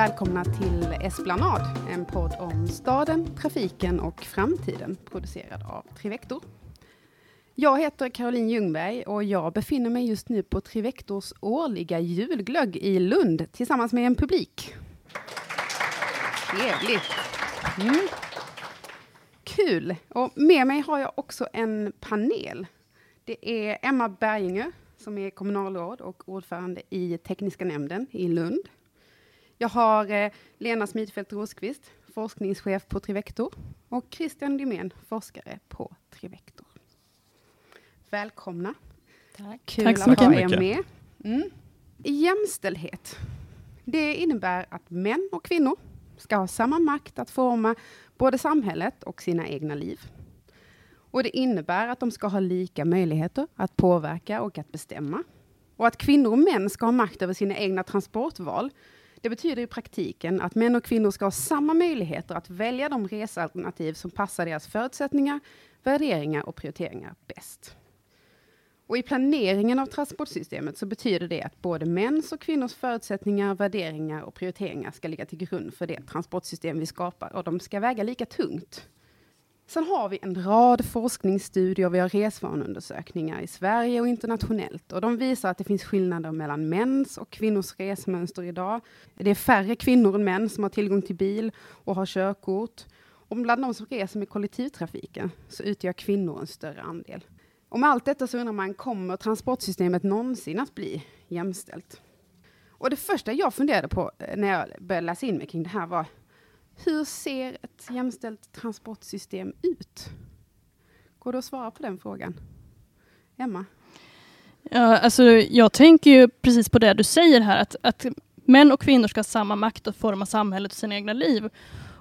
välkomna till Esplanad, en podd om staden, trafiken och framtiden, producerad av Trivector. Jag heter Caroline Ljungberg och jag befinner mig just nu på Trivectors årliga julglögg i Lund tillsammans med en publik. Trevligt! Mm. Kul! Och med mig har jag också en panel. Det är Emma Berginger som är kommunalråd och ordförande i tekniska nämnden i Lund. Jag har eh, Lena Smidfeldt Rosqvist, forskningschef på Trivector och Christian Dymén, forskare på Trivector. Välkomna. Tack. Kul Tack så att ha mycket. er med. Mm. Jämställdhet. Det innebär att män och kvinnor ska ha samma makt att forma både samhället och sina egna liv. Och det innebär att de ska ha lika möjligheter att påverka och att bestämma. Och att kvinnor och män ska ha makt över sina egna transportval. Det betyder i praktiken att män och kvinnor ska ha samma möjligheter att välja de resealternativ som passar deras förutsättningar, värderingar och prioriteringar bäst. Och I planeringen av transportsystemet så betyder det att både mäns och kvinnors förutsättningar, värderingar och prioriteringar ska ligga till grund för det transportsystem vi skapar och de ska väga lika tungt. Sen har vi en rad forskningsstudier, vi har resvaneundersökningar i Sverige och internationellt och de visar att det finns skillnader mellan mäns och kvinnors resmönster idag. Det är färre kvinnor än män som har tillgång till bil och har körkort. Och bland de som reser med kollektivtrafiken så utgör kvinnor en större andel. Och med allt detta så undrar man, kommer transportsystemet någonsin att bli jämställt? Och det första jag funderade på eh, när jag började läsa in mig kring det här var, hur ser ett jämställt transportsystem ut? Går det att svara på den frågan? Emma? Ja, alltså, jag tänker ju precis på det du säger här, att, att män och kvinnor ska ha samma makt att forma samhället och sina egna liv.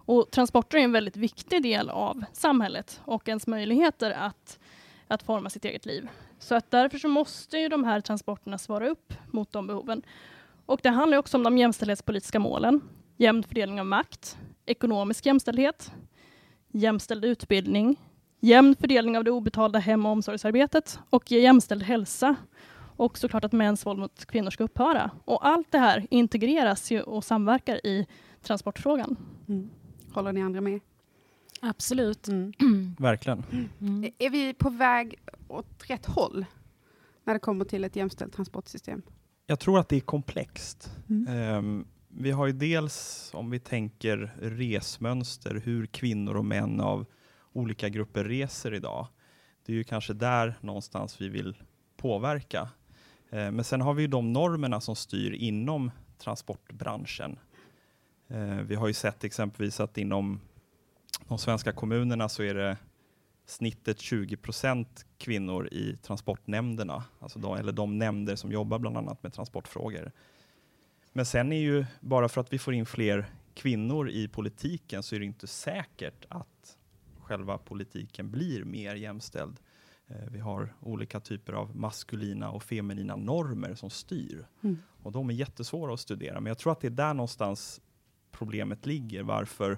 Och transporter är en väldigt viktig del av samhället och ens möjligheter att, att forma sitt eget liv. Så att därför så måste ju de här transporterna svara upp mot de behoven. Och det handlar också om de jämställdhetspolitiska målen. Jämn fördelning av makt, ekonomisk jämställdhet, jämställd utbildning, jämn fördelning av det obetalda hem och omsorgsarbetet och jämställd hälsa. Och såklart att mäns våld mot kvinnor ska upphöra. Och allt det här integreras ju och samverkar i transportfrågan. Mm. Håller ni andra med? Absolut. Mm. Verkligen. Mm. Är vi på väg åt rätt håll när det kommer till ett jämställt transportsystem? Jag tror att det är komplext. Mm. Vi har ju dels, om vi tänker resmönster, hur kvinnor och män av olika grupper reser idag. Det är ju kanske där någonstans vi vill påverka. Eh, men sen har vi ju de normerna som styr inom transportbranschen. Eh, vi har ju sett exempelvis att inom de svenska kommunerna så är det snittet 20 procent kvinnor i transportnämnderna, alltså de, eller de nämnder som jobbar bland annat med transportfrågor. Men sen är ju, bara för att vi får in fler kvinnor i politiken så är det inte säkert att själva politiken blir mer jämställd. Eh, Vi har olika typer av maskulina och feminina normer som styr. Mm. Och de är jättesvåra att studera, men jag tror att det är där någonstans problemet ligger, varför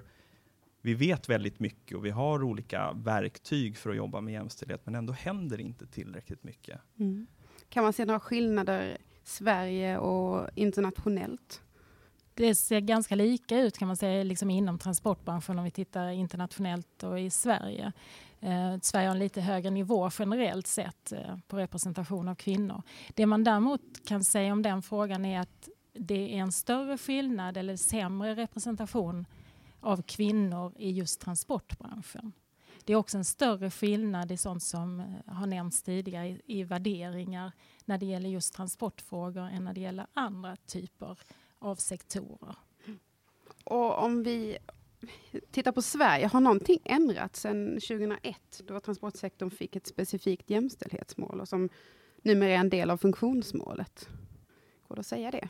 vi vet väldigt mycket och vi har olika verktyg för att jobba med jämställdhet, men ändå händer inte tillräckligt mycket. Mm. Kan man se några skillnader Sverige och internationellt? Det ser ganska lika ut kan man säga liksom inom transportbranschen om vi tittar internationellt och i Sverige. Eh, Sverige har en lite högre nivå generellt sett eh, på representation av kvinnor. Det man däremot kan säga om den frågan är att det är en större skillnad eller sämre representation av kvinnor i just transportbranschen. Det är också en större skillnad i sånt som eh, har nämnts tidigare i, i värderingar när det gäller just transportfrågor än när det gäller andra typer av sektorer. Och om vi tittar på Sverige, har någonting ändrats sedan 2001 då transportsektorn fick ett specifikt jämställdhetsmål och som numera är en del av funktionsmålet? Går det att säga det?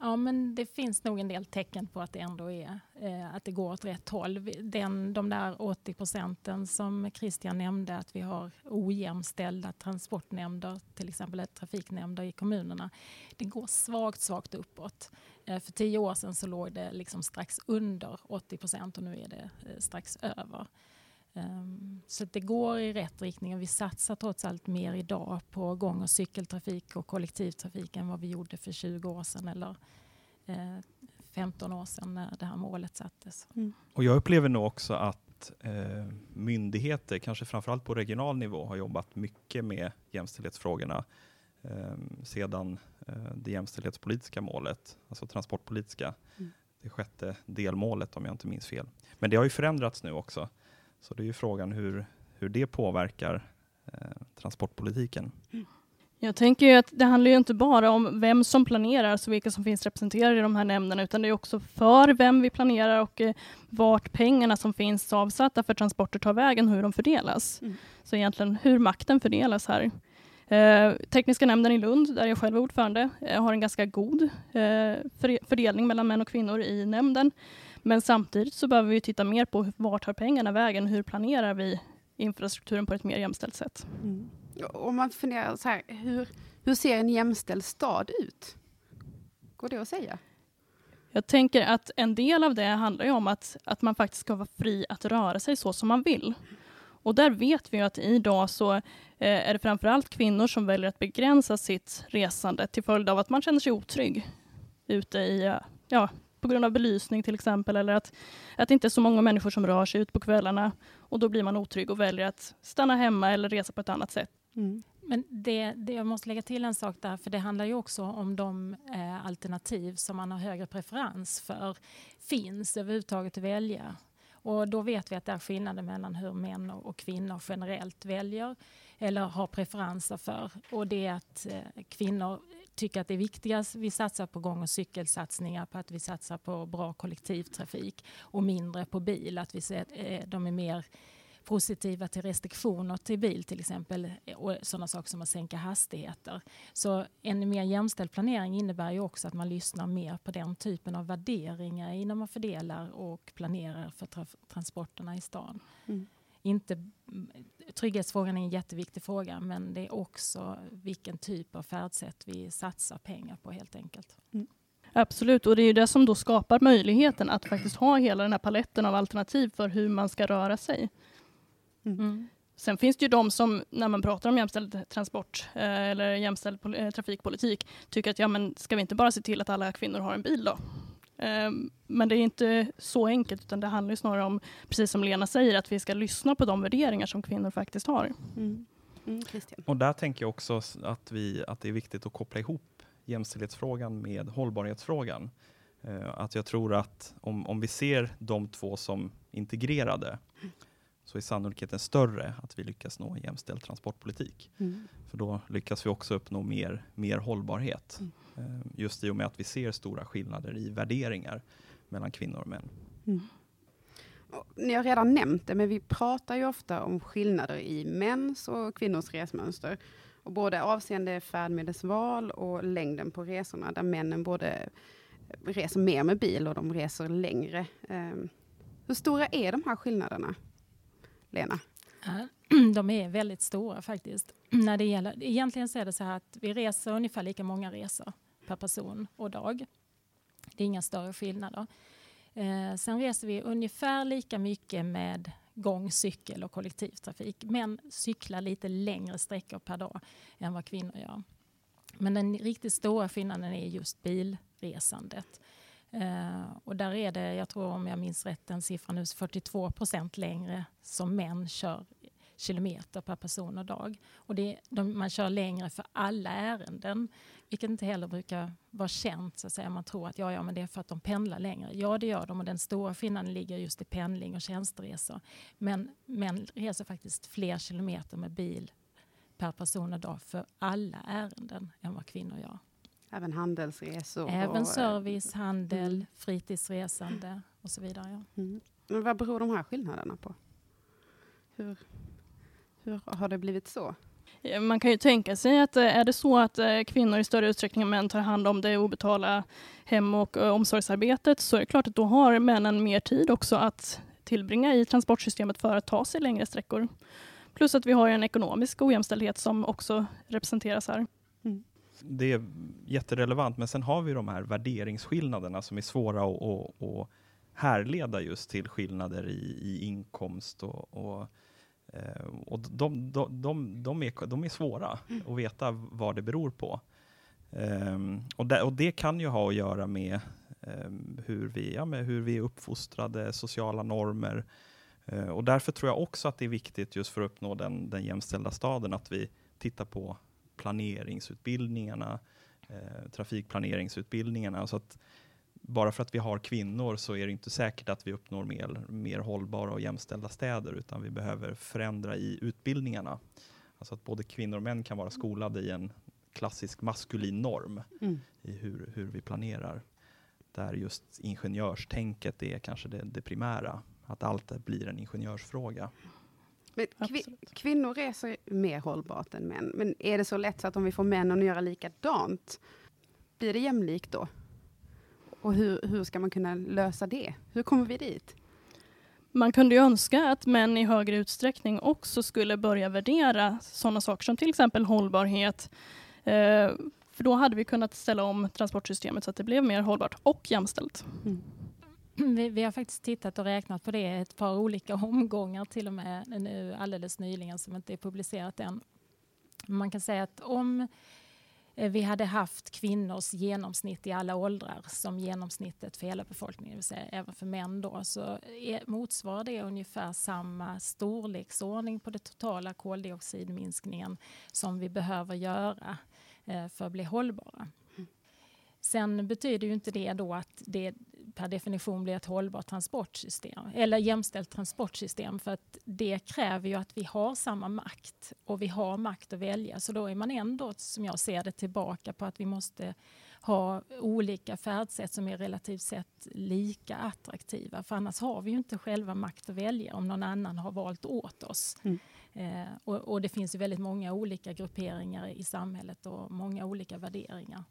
Ja, men det finns nog en del tecken på att det ändå är eh, att det går åt rätt håll. Den, de där 80 procenten som Christian nämnde att vi har ojämställda transportnämnder, till exempel trafiknämnder i kommunerna. Det går svagt, svagt uppåt. Eh, för tio år sedan så låg det liksom strax under 80 procent och nu är det eh, strax över. Ehm, Så det går i rätt riktning och vi satsar trots allt mer idag på gång och cykeltrafik och kollektivtrafik än vad vi gjorde för 20 år sedan eller eh, 15 år sedan när det här målet sattes. Mm. Och jag upplever nog också att eh, myndigheter, kanske framförallt på regional nivå, har jobbat mycket med jämställdhetsfrågorna eh, sedan eh, det jämställdhetspolitiska målet, alltså transportpolitiska, mm. det sjätte delmålet om jag inte minns fel. Men det har ju förändrats nu också, så det är ju frågan hur, hur det påverkar eh, transportpolitiken. Jag tänker ju att det handlar ju inte bara om vem som planerar, alltså vilka som finns representerade i de här nämnderna, utan det är också för vem vi planerar och eh, vart pengarna som finns avsatta för transporter tar vägen, hur de fördelas. Mm. Så egentligen hur makten fördelas här. Eh, Tekniska nämnden i Lund, där jag själv är ordförande, eh, har en ganska god eh, för, fördelning mellan män och kvinnor i nämnden. Men samtidigt så behöver vi titta mer på vart tar pengarna vägen, hur planerar vi infrastrukturen på ett mer jämställt sätt. Mm. Om man funderar så här, hur, hur ser en jämställd stad ut? Går det att säga? Jag tänker att en del av det handlar ju om att, att man faktiskt ska vara fri att röra sig så som man vill. Och där vet vi att idag så eh, är det framförallt kvinnor som väljer att begränsa sitt resande till följd av att man känner sig otrygg ute i, ja, på grund av belysning till exempel, eller att, att det inte är så många människor som rör sig ut på kvällarna och då blir man otrygg och väljer att stanna hemma eller resa på ett annat sätt. Mm. Men det, det, jag måste lägga till en sak där, för det handlar ju också om de eh, alternativ som man har högre preferens för finns överhuvudtaget att välja. Och då vet vi att det är skillnader mellan hur män och kvinnor generellt väljer eller har preferenser för. Och det är att eh, kvinnor tycker att det är viktigast. Vi satsar på gång och cykelsatsningar, på att vi satsar på bra kollektivtrafik och mindre på bil. Att vi ser, att eh, de är mer positiva till restriktioner till bil till exempel eh, och sådana saker som att sänka hastigheter. Så en mer jämställd planering innebär ju också att man lyssnar mer på den typen av värderingar innan man fördelar och planerar för transporterna i stan. Mm. Inte, trygghetsfrågan är en jätteviktig fråga men det är också vilken typ av färdsätt vi satsar pengar på helt enkelt. Mm. Absolut, och det är det som då skapar möjligheten att faktiskt ha hela den här paletten av alternativ för hur man ska röra sig. Mm. mm. Sen finns det ju de som, när man pratar om jämställd transport eh, eller jämställd eh, trafikpolitik, tycker att ja, men ska vi inte bara se till att alla kvinnor har en bil då? Eh, men det är inte så enkelt, utan det handlar snarare om, precis som Lena säger, att vi ska lyssna på de värderingar som kvinnor faktiskt har. Mm. Mm, och där tänker jag också att, vi, att det är viktigt att koppla ihop jämställdhetsfrågan med hållbarhetsfrågan. Eh, att jag tror att om, om vi ser de två som integrerade, så är sannolikheten större att vi lyckas nå en jämställd transportpolitik. Mm. För då lyckas vi också uppnå mer, mer hållbarhet. Mm. Eh, just i och med att vi ser stora skillnader i värderingar mellan kvinnor och män. Mm. Ni har redan nämnt det, men vi pratar ju ofta om skillnader i mäns och kvinnors resmönster. Och både avseende färdmedelsval och längden på resorna, där männen både reser mer med bil och de reser längre. Um, hur stora är de här skillnaderna? Lena? De är väldigt stora faktiskt. När det gäller, egentligen så är det så här att vi reser ungefär lika många resor per person och dag. Det är inga större skillnader. Eh, sen reser vi ungefär lika mycket med gång, cykel och kollektivtrafik. Men cyklar lite längre sträckor per dag än vad kvinnor gör. Men den riktigt stora skillnaden är just bilresandet. Uh, och där är det, jag tror om jag minns rätt, den siffran nu 42 procent längre som män kör kilometer per person och dag. Och det, de, man kör längre för alla ärenden, vilket inte heller brukar vara känt. Så att säga. Man tror att ja, ja, men det är för att de pendlar längre. Ja, det gör de och den stora skillnaden ligger just i pendling och tjänsteresor. Men män reser faktiskt fler kilometer med bil per person och dag för alla ärenden än vad kvinnor gör. Även handelsresor? Även och, eh, service, handel, mm. fritidsresande och så vidare. Ja. Mm. Men vad beror de här skillnaderna på? Hur, hur har det blivit så? Man kan ju tänka sig att eh, är det så att eh, kvinnor i större utsträckning än män tar hand om det obetalda hem och omsorgsarbetet så är det klart att då har männen mer tid också att tillbringa i transportsystemet för att ta sig längre sträckor. Plus att vi har en ekonomisk ojämställdhet som också representeras här. Mm det är jätterelevant, men sen har vi de här värderingsskillnaderna som är svåra att, att, att härleda just till skillnader i, i inkomst och, och, eh, och de, de, de, de, är, de är svåra mm. att veta vad det beror på. Um, och, det, och det kan ju ha att göra med Ehm, hur, vi, ja, med hur vi är uppfostrade, sociala normer. Eh, och därför tror jag också att det är viktigt just för att uppnå den, den jämställda staden att vi tittar på planeringsutbildningarna, eh, trafikplaneringsutbildningarna. Så att bara för att vi har kvinnor så är det inte säkert att vi uppnår mer, mer hållbara och jämställda städer, utan vi behöver förändra i utbildningarna. Alltså att både kvinnor och män kan vara skolade i en klassisk maskulin norm Mm. i hur, hur vi planerar. Där just ingenjörstänket är kanske det, det primära. Att allt blir en ingenjörsfråga. Men kvi Absolut. kvinnor reser mer hållbart än män. Men är det så lätt så att om vi får männen att göra likadant, blir det jämlikt då? Och hur, hur ska man kunna lösa det? Hur kommer vi dit? Man kunde ju önska att män i högre utsträckning också skulle börja värdera sådana saker som till exempel hållbarhet. Eh, för då hade vi kunnat ställa om transportsystemet så att det blev mer hållbart och jämställt. Vi, vi har faktiskt tittat och räknat på det ett par olika omgångar till och med nu alldeles nyligen som inte är publicerat än. Man kan säga att om eh, Eh, vi hade haft kvinnors genomsnitt i alla åldrar som genomsnittet för hela befolkningen, det vill säga även för män då, så eh, motsvarar det ungefär samma storleksordning på den totala koldioxidminskningen som vi behöver göra eh, för att bli hållbara. Sen betyder ju inte det då att det per definition blir ett hållbart transportsystem eller jämställt transportsystem för att det kräver ju att vi har samma makt och vi har makt att välja så då är man ändå som jag ser det tillbaka på att vi måste ha olika färdsätt som är relativt sett lika attraktiva för annars har vi ju inte själva makt att välja om någon annan har valt åt oss. Mm. Eh, och, och det finns ju väldigt många olika grupperingar i samhället och många olika värderingar.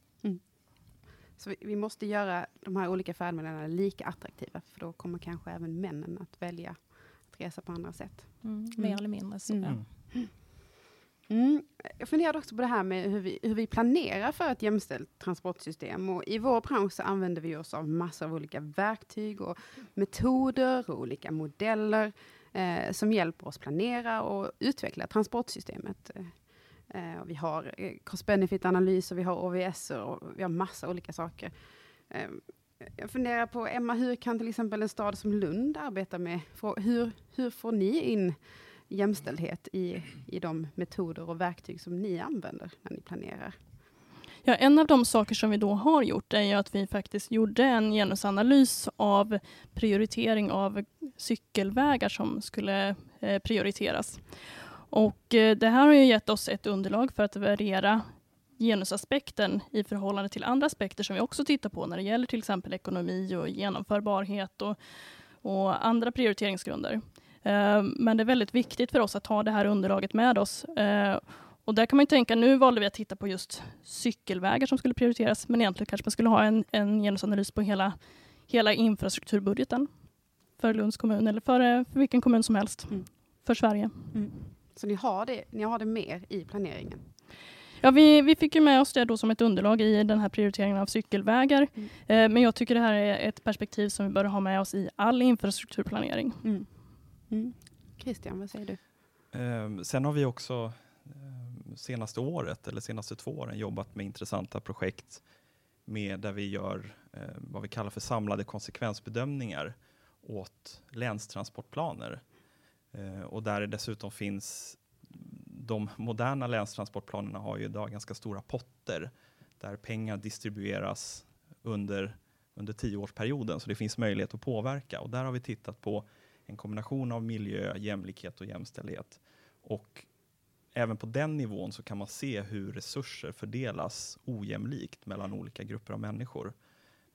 Så vi, vi måste göra de här olika färdmedlen lika attraktiva, för då kommer kanske även männen att välja att resa på andra sätt. Mm, mer eller mindre så. Mm. Ja. Mm. Jag funderade också på det här med hur vi, hur vi planerar för ett jämställt transportsystem. Och I vår bransch så använder vi oss av massor av olika verktyg och metoder och olika modeller eh, som hjälper oss planera och utveckla transportsystemet. Eh, och vi har eh, cost-benefit-analys och vi har OVS och vi har massa olika saker. Eh, jag funderar på, Emma, hur kan till exempel en stad som Lund arbeta med, för, hur, hur får ni in jämställdhet i, i de metoder och verktyg som ni använder när ni planerar? Ja, en av de saker som vi då har gjort är ju att vi faktiskt gjorde en genusanalys av prioritering av cykelvägar som skulle eh, prioriteras. Och eh, det här har ju gett oss ett underlag för att värdera genusaspekten i förhållande till andra aspekter som vi också tittar på när det gäller till exempel ekonomi och genomförbarhet och, och andra prioriteringsgrunder. Eh, Men det är väldigt viktigt för oss att ha det här underlaget med oss. Eh, Och där kan man tänka, nu valde vi att titta på just cykelvägar som skulle prioriteras, men egentligen kanske man skulle ha en, en genusanalys på hela, hela infrastrukturbudgeten för Lunds kommun eller för, för vilken kommun som helst Mm. för Sverige. Så ni har det, ni har det mer i planeringen? Ja, vi, vi fick ju med oss det då som ett underlag i den här prioriteringen av cykelvägar. Mm. Eh, men jag tycker det här är ett perspektiv som vi bör ha med oss i all infrastrukturplanering. Mm. Christian, vad säger du? Ehm, sen har vi också ehm, senaste året, eller senaste två åren, jobbat med intressanta projekt med där vi gör eh, vad vi kallar för samlade konsekvensbedömningar åt länstransportplaner. Eh, och där det dessutom finns, de moderna länstransportplanerna har ju idag ganska stora potter där pengar distribueras under, under tioårsperioden, så det finns möjlighet att påverka. Och där har vi tittat på en kombination av miljö, jämlikhet och jämställdhet. Och även på den nivån så kan man se hur resurser fördelas ojämlikt mellan olika grupper av människor.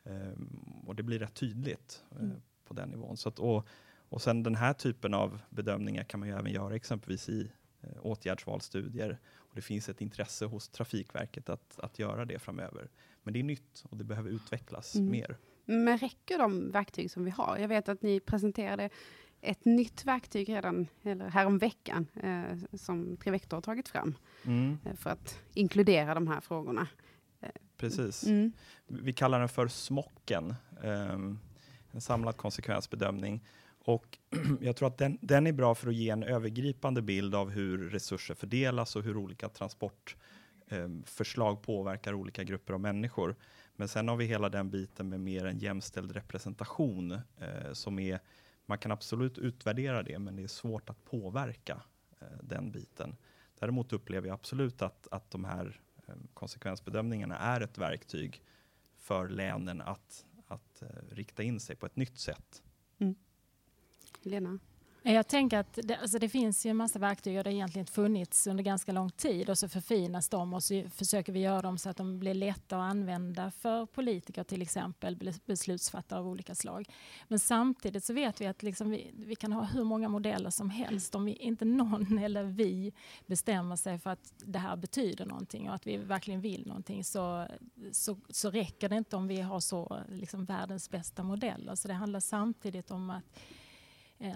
Ehm, och det blir rätt tydligt eh, Mm. på den nivån. Så att, och, och sen den här typen av bedömningar kan man ju även göra exempelvis i eh, åtgärdsvalsstudier. Och det finns ett intresse hos Trafikverket att, att göra det framöver. Men det är nytt och det behöver utvecklas Mm. mer. Men räcker de verktyg som vi har? Jag vet att ni presenterade ett nytt verktyg redan eller häromveckan eh, som Trivector har tagit fram Mm, eh, för att inkludera de här frågorna. precis. Mm. Vi kallar den för smocken, ehm, en samlad konsekvensbedömning. Och jag tror att den, den är bra för att ge en övergripande bild av hur resurser fördelas och hur olika transportförslag ehm, påverkar olika grupper av människor. Men sen har vi hela den biten med mer en jämställd representation eh, som är, man kan absolut utvärdera det, men det är svårt att påverka eh, den biten. Däremot upplever jag absolut att, att de här eh, konsekvensbedömningarna är ett verktyg för länen att, att eh, rikta in sig på ett nytt sätt. Mm. Lena? Jag tänker att det, alltså det finns ju en massa verktyg och det har egentligen funnits under ganska lång tid och så förfinas de och så försöker vi göra dem så att de blir lätta att använda för politiker till exempel, beslutsfattare av olika slag. Men samtidigt så vet vi att liksom vi, vi kan ha hur många modeller som helst. Om vi, inte någon eller vi bestämmer sig för att det här betyder någonting och att vi verkligen vill någonting så, så, så räcker det inte om vi har så liksom världens bästa modeller. Så det handlar samtidigt om att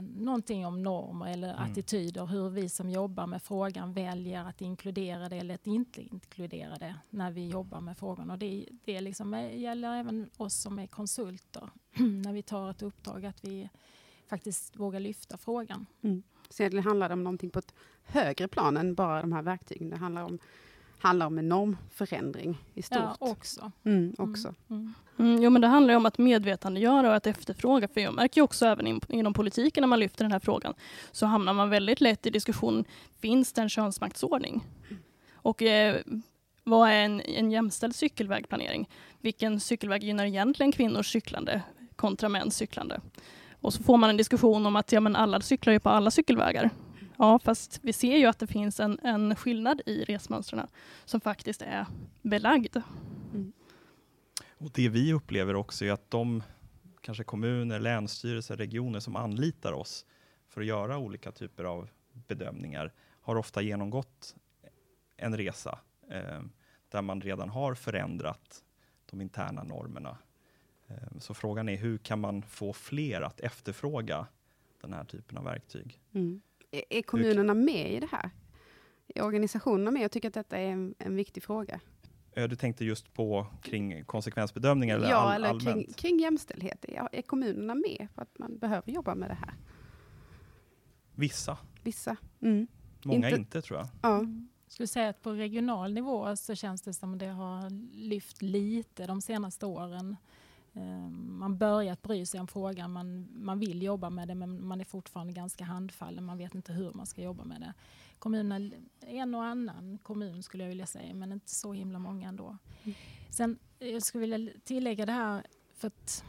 någonting om normer eller mm. attityder, hur vi som jobbar med frågan väljer att inkludera det eller att inte inkludera det när vi jobbar med frågan. Och det, det liksom eh, gäller även oss som är konsulter när vi tar ett uppdrag, att vi faktiskt vågar lyfta frågan. Mm. Så det handlar om någonting på ett högre plan än bara de här verktygen. Det handlar om handlar om en normförändring i stort. Ja, också. Mm, mm också. Mm, mm. jo, men det handlar om att medvetandegöra och att efterfråga. För jag märker också även in, inom politiken när man lyfter den här frågan, så hamnar man väldigt lätt i diskussion, finns det en könsmaktsordning? Och eh, vad är en, en jämställd cykelvägplanering? Vilken cykelväg gynnar egentligen kvinnors cyklande kontra mäns cyklande? Och så får man en diskussion om att ja, men alla cyklar ju på alla cykelvägar. Ja, fast vi ser ju att det finns en, en skillnad i resmönstren som faktiskt är belagd. Mm. Och Det vi upplever också är att de kanske kommuner, länsstyrelser, regioner som anlitar oss för att göra olika typer av bedömningar har ofta genomgått en resa eh, där man redan har förändrat de interna normerna. Eh, så frågan är hur kan man få fler att efterfråga den här typen av verktyg? Mm. Är kommunerna med i det här? Är organisationerna med och tycker att detta är en, en viktig fråga? Du tänkte just på kring konsekvensbedömningar? Eller ja, all, eller kring, kring jämställdhet. Är, är kommunerna med på att man behöver jobba med det här? Vissa. Vissa. Mm. Många inte, inte, tror jag. Ja. Jag skulle säga att på regional nivå så känns det som att det har lyft lite de senaste åren. Ehm, man börjat bry sig om frågan, man, man vill jobba med det men man är fortfarande ganska handfallen, man vet inte hur man ska jobba med det. Kommunerna, en och annan kommun skulle jag vilja säga, men inte så himla många ändå. Mm. Sen, jag skulle vilja tillägga det här, för att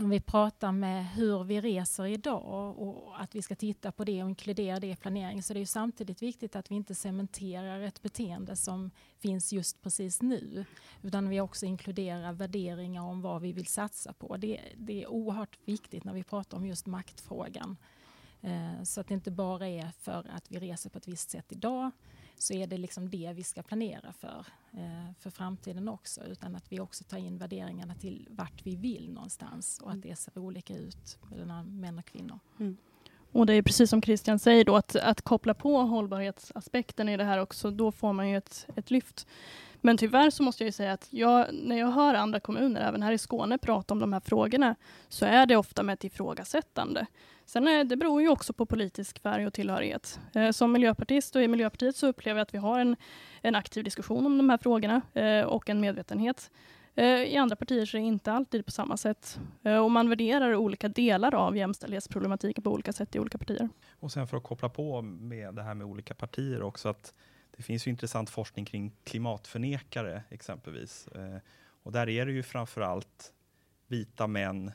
om vi pratar med hur vi reser idag och att vi ska titta på det och inkludera det i planering så det är samtidigt viktigt att vi inte cementerar ett beteende som finns just precis nu utan vi också inkluderar värderingar om vad vi vill satsa på. Det, det är oerhört viktigt när vi pratar om just maktfrågan. Eh, så att det inte bara är för att vi reser på ett visst sätt idag så är det liksom det vi ska planera för, eh, för framtiden också. Utan att vi också tar in värderingarna till vart vi vill någonstans och att mm. det ser olika ut mellan män och kvinnor. Mm. Och det är precis som Christian säger då, att, att koppla på hållbarhetsaspekten i det här också, då får man ju ett, ett lyft. Men tyvärr så måste jag säga att jag, när jag hör andra kommuner, även här i Skåne, prata om de här frågorna, så är det ofta med ett ifrågasättande. Sen är, det beror ju också på politisk färg och tillhörighet. Eh, som miljöpartist och i Miljöpartiet så upplever jag att vi har en, en aktiv diskussion om de här frågorna eh, och en medvetenhet. Eh, I andra partier så är det inte alltid på samma sätt. Eh, och man värderar olika delar av jämställdhetsproblematiken på olika sätt i olika partier. Och sen för att koppla på med det här med olika partier också, att det finns ju intressant forskning kring klimatförnekare exempelvis. Eh, och där är det ju framför allt vita män,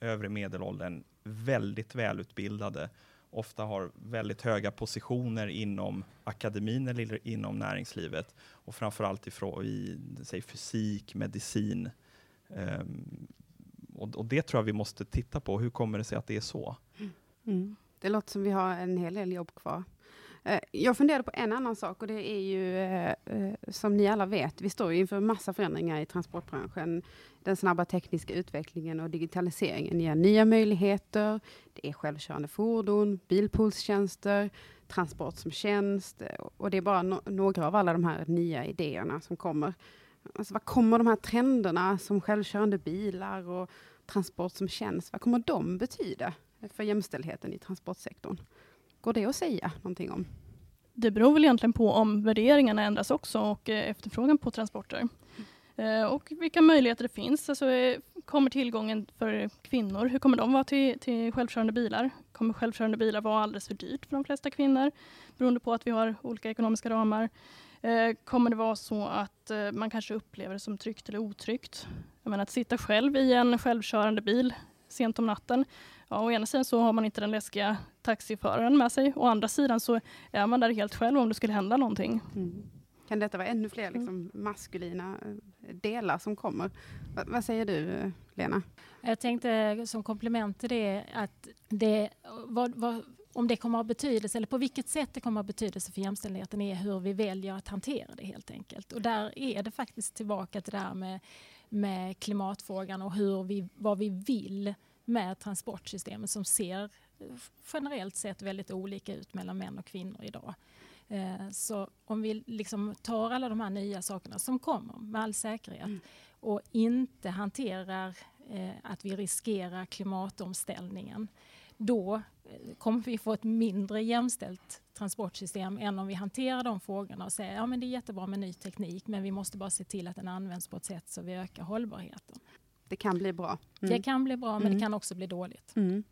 övre medelåldern, väldigt välutbildade, ofta har väldigt höga positioner inom akademin eller inom näringslivet och framförallt ifrån, i säg, fysik, medicin. Um, och, och, det tror jag vi måste titta på. Hur kommer det sig att det är så? Mm. mm. Det låter som vi har en hel del jobb kvar. Eh, jag funderade på en annan sak och det är ju, eh, eh, som ni alla vet, vi står inför massa förändringar i transportbranschen. Den snabba tekniska utvecklingen och digitaliseringen ger nya möjligheter. Det är självkörande fordon, bilpoolstjänster, transport som tjänst och det är bara no några av alla de här nya idéerna som kommer. Alltså, vad kommer de här trenderna som självkörande bilar och transport som tjänst, vad kommer de betyda för jämställdheten i transportsektorn? Går det att säga någonting om? Det beror väl egentligen på om värderingarna ändras också och eh, efterfrågan på transporter. Eh, och vilka möjligheter det finns. Alltså, eh, kommer tillgången för kvinnor, hur kommer de vara till, till självkörande bilar? Kommer självkörande bilar vara alldeles för dyrt för de flesta kvinnor? Beroende på att vi har olika ekonomiska ramar. Kommer det vara så att man kanske upplever det som tryggt eller otryggt? Jag menar, att sitta själv i en självkörande bil sent om natten. Ja, å ena sidan så har man inte den läskiga taxiföraren med sig. Å andra sidan så är man där helt själv om det skulle hända någonting. Mm. Kan detta vara ännu fler liksom, maskulina eh, delar som kommer? Va, vad säger du, Lena? Jag tänkte som komplement till det att det, vad, vad, om det kommer att ha betydelse, eller på vilket sätt det kommer att ha betydelse för jämställdheten är hur vi väljer att hantera det helt enkelt. Och där är det faktiskt tillbaka till det här med, med klimatfrågan och hur vi, vad vi vill med transportsystemet som ser generellt sett väldigt olika ut mellan män och kvinnor idag. Eh, så om vi liksom tar alla de här nya sakerna som kommer med all säkerhet mm. och inte hanterar eh, att vi riskerar klimatomställningen då eh, kommer vi få ett mindre jämställt transportsystem än om vi hanterar de frågorna och säger ja det är jättebra med ny teknik men vi måste bara se till att den används på ett sätt så vi ökar hållbarheten. Det kan bli bra. Mm. Det kan bli bra men mm. det kan också bli dåligt. Mm.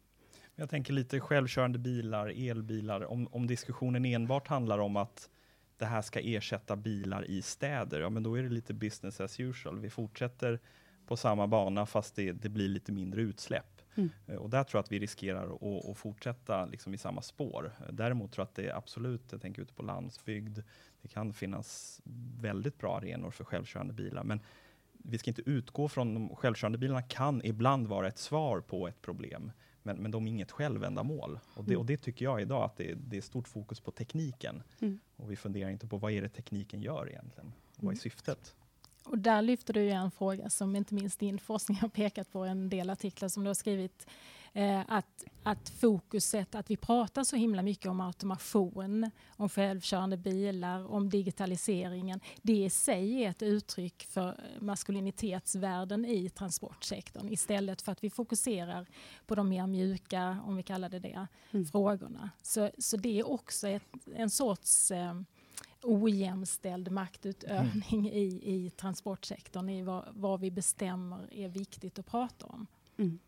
Jag tänker lite självkörande bilar, elbilar. Om, om diskussionen enbart handlar om att det här ska ersätta bilar i städer, ja men då är det lite business as usual. Vi fortsätter på samma bana fast det, det blir lite mindre utsläpp. Mm. Eh, och där tror jag att vi riskerar att, att fortsätta liksom i samma spår. Däremot tror jag att det är absolut, jag tänker ute på landsbygd, det kan finnas väldigt bra arenor för självkörande bilar. Men vi ska inte utgå från de självkörande bilarna kan ibland vara ett svar på ett problem. Men, men de är inget självändamål. Och det, mm. och det tycker jag idag att det, det är stort fokus på tekniken. Mm. Och vi funderar inte på vad är det tekniken gör egentligen? Och vad är mm. syftet? Och där lyfter du ju en fråga som inte minst din forskning har pekat på, en del artiklar som du har skrivit Eh, att, att fokuset, att vi pratar så himla mycket om automation, om självkörande bilar, om digitaliseringen. Det i sig är ett uttryck för maskulinitetsvärden i transportsektorn istället för att vi fokuserar på de mer mjuka, om vi kallar det det, mm. frågorna. Så, så det är också ett, en sorts eh, ojämställd maktutövning mm. i, i transportsektorn, i vad, vad, vi bestämmer är viktigt att prata om. Mm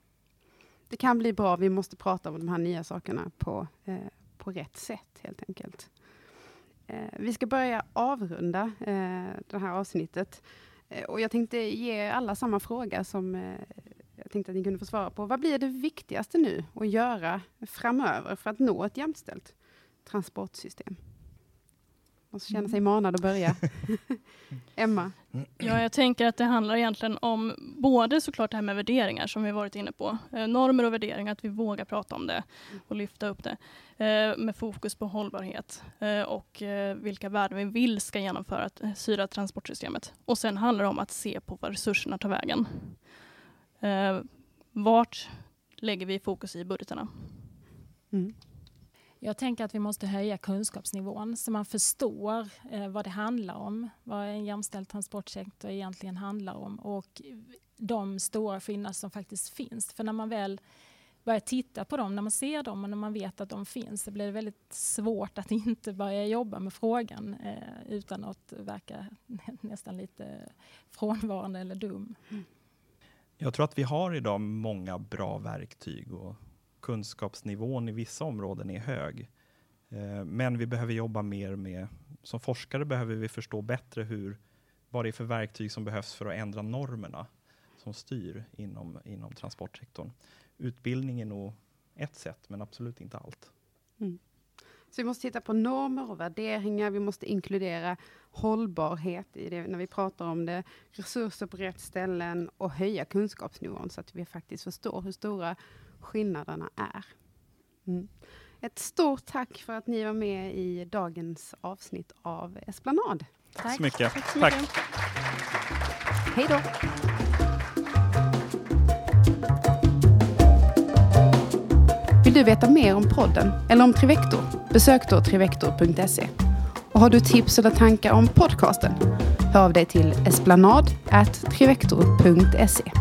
det kan bli bra. Vi måste prata om de här nya sakerna på, eh, på rätt sätt, helt enkelt. Eh, vi ska börja avrunda eh, det här avsnittet. Eh, och jag tänkte ge alla samma fråga som eh, jag tänkte att ni kunde få svara på. Vad blir det viktigaste nu att göra framöver för att nå ett jämställt transportsystem? Måste känna sig manad att börja. Emma? Ja, jag tänker att det handlar egentligen om både såklart det här med värderingar som vi varit inne på. Eh, normer och värderingar, att vi vågar prata om det och lyfta upp det. Eh, med fokus på hållbarhet eh, och eh, vilka värden vi vill ska genomföra att eh, syra transportsystemet. Och sen handlar det om att se på var resurserna tar vägen. Eh, vart lägger vi fokus i budgetarna? Mm. Jag tänker att vi måste höja kunskapsnivån så man förstår eh, vad det handlar om, vad en jämställd transportsektor egentligen handlar om och de stora skillnader som faktiskt finns. För när man väl börjar titta på dem, när man ser dem och när man vet att de finns, så blir det väldigt svårt att inte börja jobba med frågan eh, utan att verka nästan lite frånvarande eller dum. Mm. Jag tror att vi har idag många bra verktyg och kunskapsnivån i vissa områden är hög. Eh, men vi behöver jobba mer med, som forskare behöver vi förstå bättre hur, vad det är för verktyg som behövs för att ändra normerna som styr inom, inom transportsektorn. Utbildning är nog ett sätt, men absolut inte allt. Mm. Så vi måste titta på normer och värderingar. Vi måste inkludera hållbarhet i det när vi pratar om det. Resurser på rätt ställen och höja kunskapsnivån så att vi faktiskt förstår hur stora skillnaderna är. Mm. Ett stort tack för att ni var med i dagens avsnitt av Esplanad. Tack, tack så mycket. Tack. Så mycket. tack. Hej då. Vill du veta mer om podden eller om Trivector? Besök då trivector.se. Och har du tips eller tankar om podcasten? Hör av dig till esplanad.trivector.se.